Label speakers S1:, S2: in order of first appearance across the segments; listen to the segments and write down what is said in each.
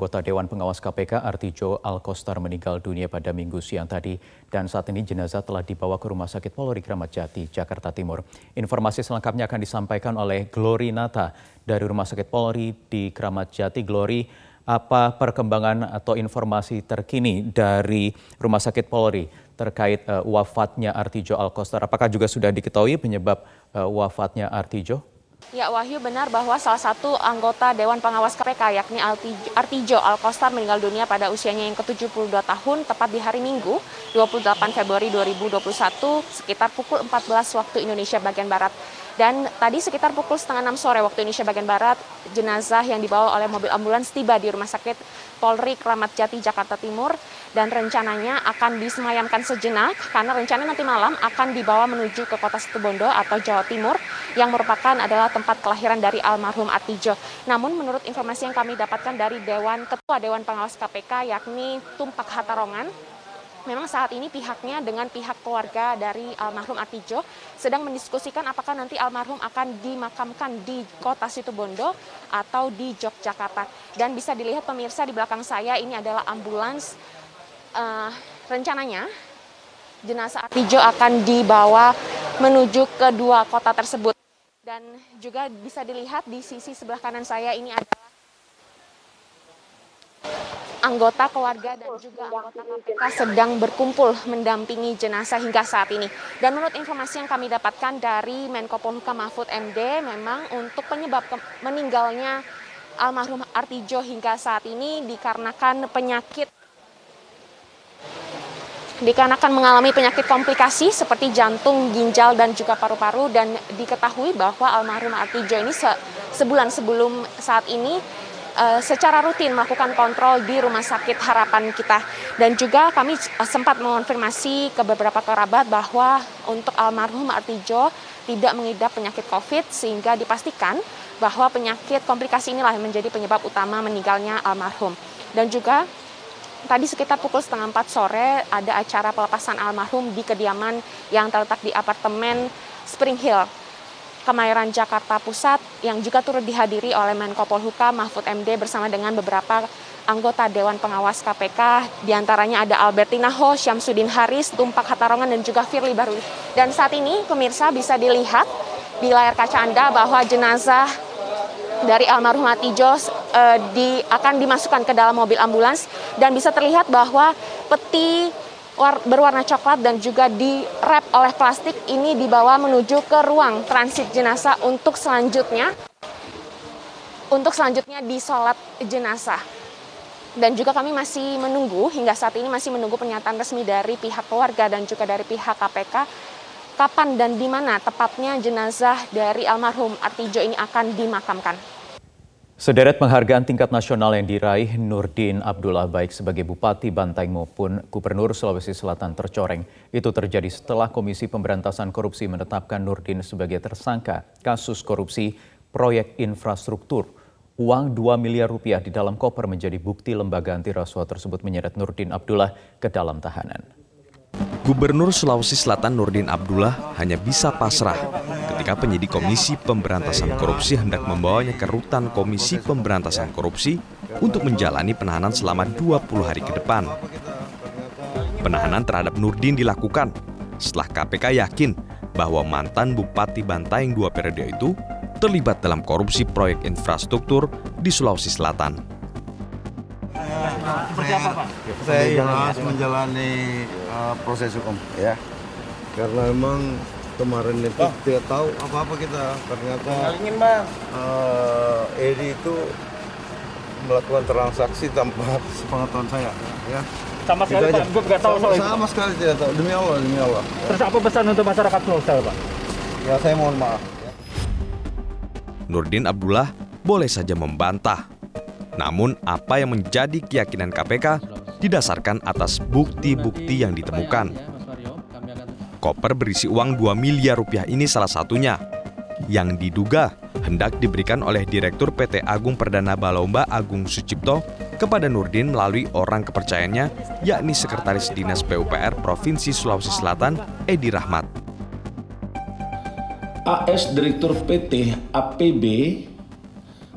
S1: anggota Dewan Pengawas KPK Artijo Alkostar meninggal dunia pada minggu siang tadi dan saat ini jenazah telah dibawa ke Rumah Sakit Polri Kramat Jati, Jakarta Timur. Informasi selengkapnya akan disampaikan oleh Glory Nata dari Rumah Sakit Polri di Kramat Jati. Glory, apa perkembangan atau informasi terkini dari Rumah Sakit Polri terkait uh, wafatnya Artijo Alkostar? Apakah juga sudah diketahui penyebab uh, wafatnya Artijo?
S2: Ya Wahyu benar bahwa salah satu anggota Dewan Pengawas KPK yakni Artijo Alkostar meninggal dunia pada usianya yang ke-72 tahun tepat di hari Minggu 28 Februari 2021 sekitar pukul 14 waktu Indonesia bagian Barat. Dan tadi sekitar pukul setengah enam sore waktu Indonesia bagian Barat, jenazah yang dibawa oleh mobil ambulans tiba di Rumah Sakit Polri Kramat Jati, Jakarta Timur. Dan rencananya akan disemayamkan sejenak karena rencana nanti malam akan dibawa menuju ke kota Situbondo atau Jawa Timur yang merupakan adalah tempat kelahiran dari almarhum Atijo. Namun menurut informasi yang kami dapatkan dari Dewan Ketua Dewan Pengawas KPK yakni Tumpak Hatarongan, memang saat ini pihaknya dengan pihak keluarga dari almarhum Atijo sedang mendiskusikan apakah nanti almarhum akan dimakamkan di kota Situbondo atau di Yogyakarta. Dan bisa dilihat pemirsa di belakang saya ini adalah ambulans uh, rencananya jenazah Atijo akan dibawa menuju ke dua kota tersebut. Dan juga bisa dilihat di sisi sebelah kanan saya ini adalah anggota keluarga dan juga anggota KPK sedang berkumpul mendampingi jenazah hingga saat ini. Dan menurut informasi yang kami dapatkan dari Menko Polhukam Mahfud MD, memang untuk penyebab meninggalnya almarhum Artijo hingga saat ini dikarenakan penyakit dikarenakan mengalami penyakit komplikasi seperti jantung, ginjal, dan juga paru-paru dan diketahui bahwa almarhum Artijo ini se sebulan sebelum saat ini uh, secara rutin melakukan kontrol di Rumah Sakit Harapan kita. Dan juga kami uh, sempat mengonfirmasi ke beberapa kerabat bahwa untuk almarhum Artijo tidak mengidap penyakit COVID sehingga dipastikan bahwa penyakit komplikasi inilah yang menjadi penyebab utama meninggalnya almarhum. Dan juga tadi sekitar pukul setengah empat sore ada acara pelepasan almarhum di kediaman yang terletak di apartemen Spring Hill Kemayoran Jakarta Pusat yang juga turut dihadiri oleh Menko Polhukam Mahfud MD bersama dengan beberapa anggota Dewan Pengawas KPK, di antaranya ada Albertina Ho, Syamsuddin Haris, Tumpak Hatarongan, dan juga Firly Baruli. Dan saat ini pemirsa bisa dilihat di layar kaca Anda bahwa jenazah dari almarhum Atijo eh, di, akan dimasukkan ke dalam mobil ambulans dan bisa terlihat bahwa peti berwarna coklat dan juga di wrap oleh plastik ini dibawa menuju ke ruang transit jenazah untuk selanjutnya untuk selanjutnya disolat jenazah. Dan juga kami masih menunggu hingga saat ini masih menunggu pernyataan resmi dari pihak keluarga dan juga dari pihak KPK kapan dan di mana tepatnya jenazah dari almarhum Artijo ini akan dimakamkan.
S1: Sederet penghargaan tingkat nasional yang diraih Nurdin Abdullah baik sebagai Bupati Bantaeng maupun Gubernur Sulawesi Selatan tercoreng. Itu terjadi setelah Komisi Pemberantasan Korupsi menetapkan Nurdin sebagai tersangka kasus korupsi proyek infrastruktur. Uang 2 miliar rupiah di dalam koper menjadi bukti lembaga anti rasuah tersebut menyeret Nurdin Abdullah ke dalam tahanan.
S3: Gubernur Sulawesi Selatan Nurdin Abdullah hanya bisa pasrah ketika penyidik Komisi Pemberantasan Korupsi hendak membawanya ke rutan Komisi Pemberantasan Korupsi untuk menjalani penahanan selama 20 hari ke depan. Penahanan terhadap Nurdin dilakukan setelah KPK yakin bahwa mantan Bupati Bantaeng dua periode itu terlibat dalam korupsi proyek infrastruktur di Sulawesi Selatan.
S4: Pak? Saya ikhlas menjalani uh, proses hukum ya. Karena memang kemarin itu bang. tidak tahu apa-apa kita ternyata ingin bang uh, Edi itu melakukan transaksi tanpa sepengetahuan saya ya
S5: sama sekali Pak, gue nggak tahu
S4: sama, sama sekali tidak tahu demi Allah demi Allah
S5: ya. terus apa pesan untuk masyarakat Sulawesi Pak
S4: ya saya mohon maaf ya.
S3: Nurdin Abdullah boleh saja membantah namun apa yang menjadi keyakinan KPK didasarkan atas bukti-bukti yang ditemukan. Koper berisi uang 2 miliar rupiah ini salah satunya yang diduga hendak diberikan oleh Direktur PT Agung Perdana Balomba Agung Sucipto kepada Nurdin melalui orang kepercayaannya yakni Sekretaris Dinas PUPR Provinsi Sulawesi Selatan Edi Rahmat.
S6: AS Direktur PT APB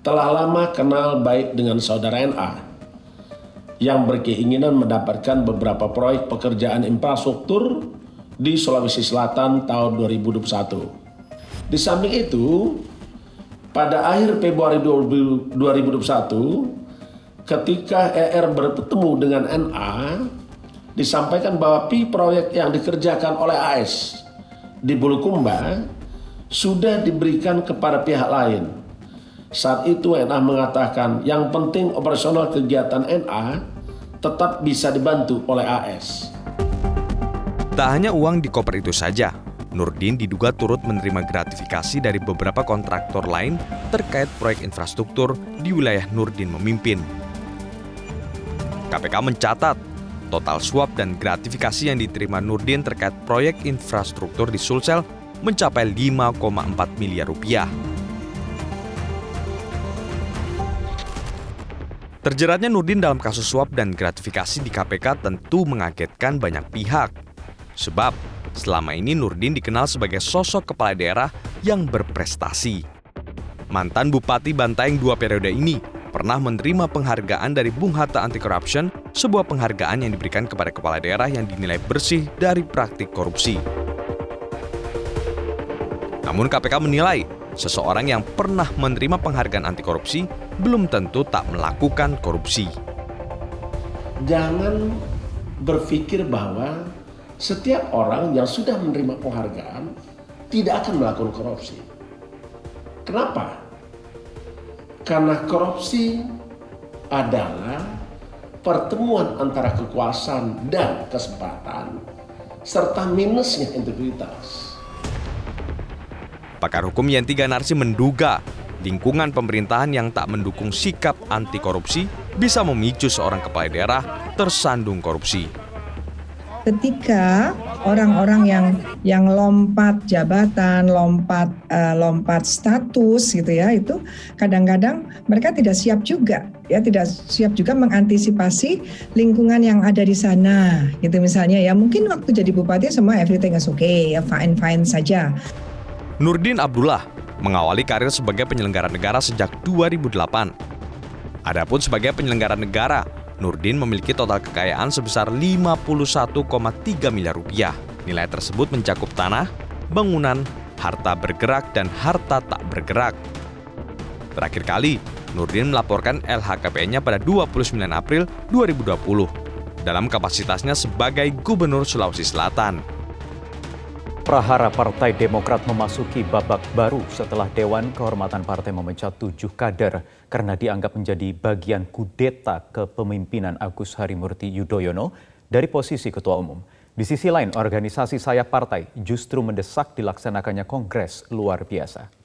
S6: telah lama kenal baik dengan saudara NA yang berkeinginan mendapatkan beberapa proyek pekerjaan infrastruktur di Sulawesi Selatan tahun 2021. Di samping itu, pada akhir Februari 2021, ketika ER bertemu dengan NA, disampaikan bahwa pi proyek yang dikerjakan oleh AS di Bulukumba sudah diberikan kepada pihak lain. Saat itu NA mengatakan yang penting operasional kegiatan NA tetap bisa dibantu oleh AS.
S3: Tak hanya uang di koper itu saja, Nurdin diduga turut menerima gratifikasi dari beberapa kontraktor lain terkait proyek infrastruktur di wilayah Nurdin memimpin. KPK mencatat total suap dan gratifikasi yang diterima Nurdin terkait proyek infrastruktur di Sulsel mencapai 5,4 miliar rupiah. Terjeratnya Nurdin dalam kasus suap dan gratifikasi di KPK tentu mengagetkan banyak pihak. Sebab selama ini Nurdin dikenal sebagai sosok kepala daerah yang berprestasi. Mantan Bupati Bantaeng dua periode ini pernah menerima penghargaan dari Bung Hatta Anti Corruption, sebuah penghargaan yang diberikan kepada kepala daerah yang dinilai bersih dari praktik korupsi. Namun KPK menilai seseorang yang pernah menerima penghargaan anti korupsi belum tentu tak melakukan korupsi.
S6: Jangan berpikir bahwa setiap orang yang sudah menerima penghargaan tidak akan melakukan korupsi. Kenapa? Karena korupsi adalah pertemuan antara kekuasaan dan kesempatan serta minusnya integritas.
S3: Pakar hukum Yenti Ganarsi menduga lingkungan pemerintahan yang tak mendukung sikap anti korupsi bisa memicu seorang kepala daerah tersandung korupsi
S7: ketika orang-orang yang yang lompat jabatan, lompat uh, lompat status gitu ya, itu kadang-kadang mereka tidak siap juga ya, tidak siap juga mengantisipasi lingkungan yang ada di sana. Gitu misalnya ya, mungkin waktu jadi bupati semua everything is okay, ya fine fine saja.
S3: Nurdin Abdullah mengawali karir sebagai penyelenggara negara sejak 2008. Adapun sebagai penyelenggara negara, Nurdin memiliki total kekayaan sebesar 51,3 miliar rupiah. Nilai tersebut mencakup tanah, bangunan, harta bergerak, dan harta tak bergerak. Terakhir kali, Nurdin melaporkan LHKPN-nya pada 29 April 2020 dalam kapasitasnya sebagai Gubernur Sulawesi Selatan.
S1: Prahara Partai Demokrat memasuki babak baru setelah Dewan Kehormatan Partai memecat tujuh kader karena dianggap menjadi bagian kudeta kepemimpinan Agus Harimurti Yudhoyono dari posisi Ketua Umum. Di sisi lain, organisasi sayap partai justru mendesak dilaksanakannya kongres luar biasa.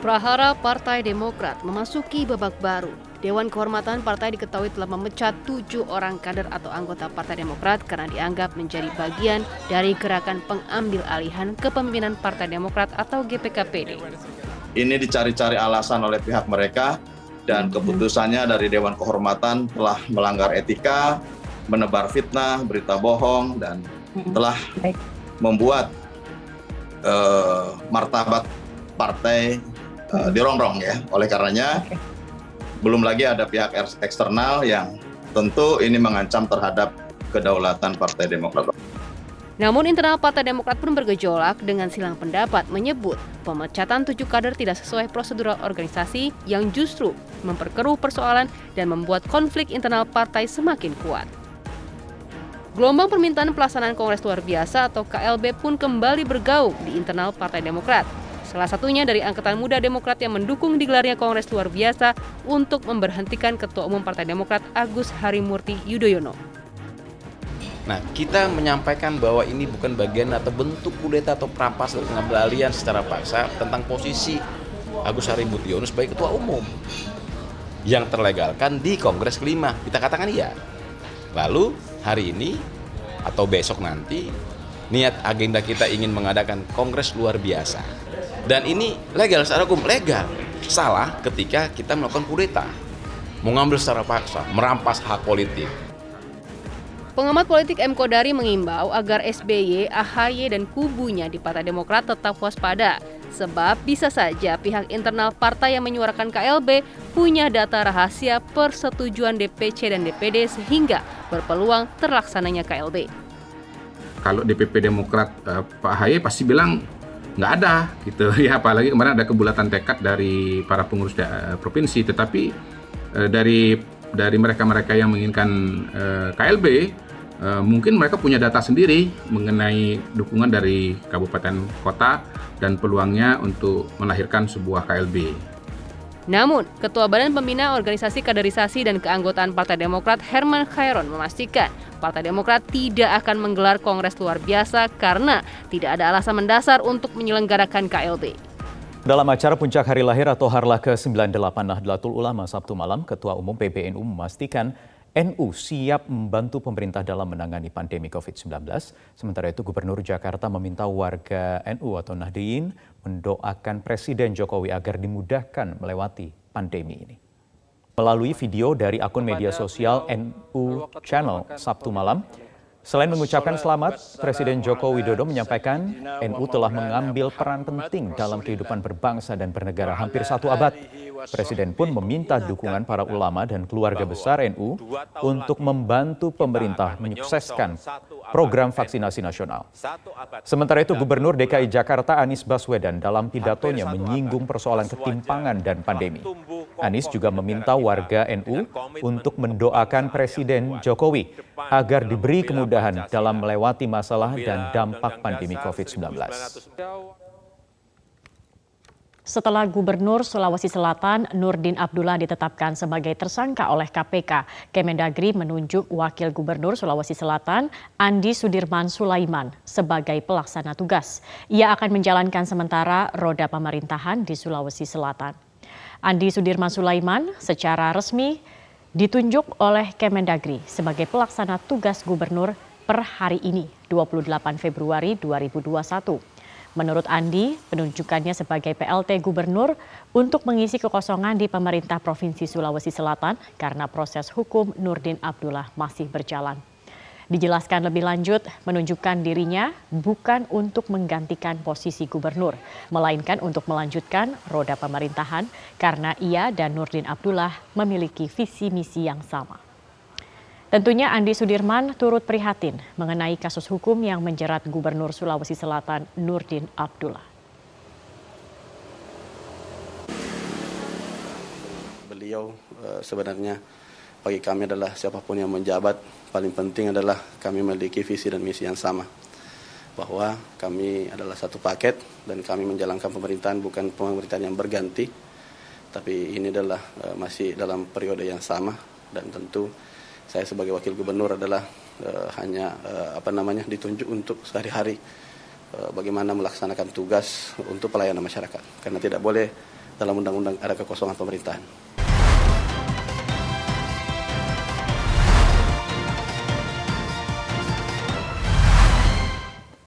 S8: Prahara Partai Demokrat memasuki babak baru. Dewan Kehormatan Partai diketahui telah memecat tujuh orang kader atau anggota Partai Demokrat karena dianggap menjadi bagian dari gerakan pengambil alihan kepemimpinan Partai Demokrat atau GPKPD.
S9: Ini dicari-cari alasan oleh pihak mereka dan keputusannya dari Dewan Kehormatan telah melanggar etika, menebar fitnah, berita bohong, dan telah membuat uh, martabat partai uh, dirongrong ya. Oleh karenanya okay. belum lagi ada pihak eksternal yang tentu ini mengancam terhadap kedaulatan Partai Demokrat.
S8: Namun internal Partai Demokrat pun bergejolak dengan silang pendapat menyebut pemecatan tujuh kader tidak sesuai prosedural organisasi yang justru memperkeruh persoalan dan membuat konflik internal partai semakin kuat. Gelombang permintaan pelaksanaan Kongres Luar Biasa atau KLB pun kembali bergaung di internal Partai Demokrat Salah satunya dari Angkatan Muda Demokrat yang mendukung digelarnya Kongres luar biasa untuk memberhentikan Ketua Umum Partai Demokrat Agus Harimurti Yudhoyono.
S10: Nah, kita menyampaikan bahwa ini bukan bagian atau bentuk kudeta atau perampasan atau pengambil secara paksa tentang posisi Agus Harimurti Yudhoyono sebagai Ketua Umum yang terlegalkan di Kongres kelima. Kita katakan iya. Lalu hari ini atau besok nanti niat agenda kita ingin mengadakan kongres luar biasa dan ini legal secara hukum legal salah ketika kita melakukan kudeta mengambil secara paksa merampas hak politik
S8: Pengamat politik M. Kodari mengimbau agar SBY, AHY, dan kubunya di Partai Demokrat tetap waspada Sebab bisa saja pihak internal partai yang menyuarakan KLB punya data rahasia persetujuan DPC dan DPD sehingga berpeluang terlaksananya KLB.
S11: Kalau DPP Demokrat eh, Pak Haye pasti bilang nggak ada gitu ya apalagi kemarin ada kebulatan tekad dari para pengurus da- provinsi tetapi eh, dari dari mereka-mereka yang menginginkan eh, KLB eh, mungkin mereka punya data sendiri mengenai dukungan dari kabupaten kota dan peluangnya untuk melahirkan sebuah KLB.
S8: Namun, Ketua Badan Pembina Organisasi Kaderisasi dan Keanggotaan Partai Demokrat Herman Khairon memastikan Partai Demokrat tidak akan menggelar kongres luar biasa karena tidak ada alasan mendasar untuk menyelenggarakan KLB.
S1: Dalam acara puncak hari lahir atau Harlah ke-98 Nahdlatul Ulama Sabtu malam, Ketua Umum PBNU memastikan NU siap membantu pemerintah dalam menangani pandemi COVID-19. Sementara itu Gubernur Jakarta meminta warga NU atau Nahdiyin mendoakan Presiden Jokowi agar dimudahkan melewati pandemi ini. Melalui video dari akun media sosial NU Channel Sabtu malam, Selain mengucapkan selamat, Presiden Joko Widodo menyampaikan NU telah mengambil peran penting dalam kehidupan berbangsa dan bernegara hampir satu abad. Presiden pun meminta dukungan para ulama dan keluarga besar NU untuk membantu pemerintah menyukseskan program vaksinasi nasional. Sementara itu, Gubernur DKI Jakarta Anies Baswedan dalam pidatonya menyinggung persoalan ketimpangan dan pandemi. Anies juga meminta warga NU untuk mendoakan Presiden Jokowi agar diberi kemudahan dalam melewati masalah dan dampak pandemi COVID-19.
S12: Setelah Gubernur Sulawesi Selatan Nurdin Abdullah ditetapkan sebagai tersangka oleh KPK, Kemendagri menunjuk Wakil Gubernur Sulawesi Selatan Andi Sudirman Sulaiman sebagai pelaksana tugas. Ia akan menjalankan sementara roda pemerintahan di Sulawesi Selatan. Andi Sudirman Sulaiman secara resmi ditunjuk oleh Kemendagri sebagai pelaksana tugas gubernur per hari ini, 28 Februari 2021. Menurut Andi, penunjukannya sebagai PLT Gubernur untuk mengisi kekosongan di pemerintah Provinsi Sulawesi Selatan karena proses hukum Nurdin Abdullah masih berjalan. Dijelaskan lebih lanjut, menunjukkan dirinya bukan untuk menggantikan posisi gubernur, melainkan untuk melanjutkan roda pemerintahan karena ia dan Nurdin Abdullah memiliki visi misi yang sama. Tentunya Andi Sudirman turut prihatin mengenai kasus hukum yang menjerat Gubernur Sulawesi Selatan Nurdin Abdullah.
S13: Beliau uh, sebenarnya bagi kami adalah siapa pun yang menjabat, paling penting adalah kami memiliki visi dan misi yang sama. Bahwa kami adalah satu paket dan kami menjalankan pemerintahan bukan pemerintahan yang berganti, tapi ini adalah uh, masih dalam periode yang sama dan tentu saya sebagai wakil gubernur adalah uh, hanya uh, apa namanya ditunjuk untuk sehari-hari uh, bagaimana melaksanakan tugas untuk pelayanan masyarakat karena tidak boleh dalam undang-undang ada kekosongan pemerintahan.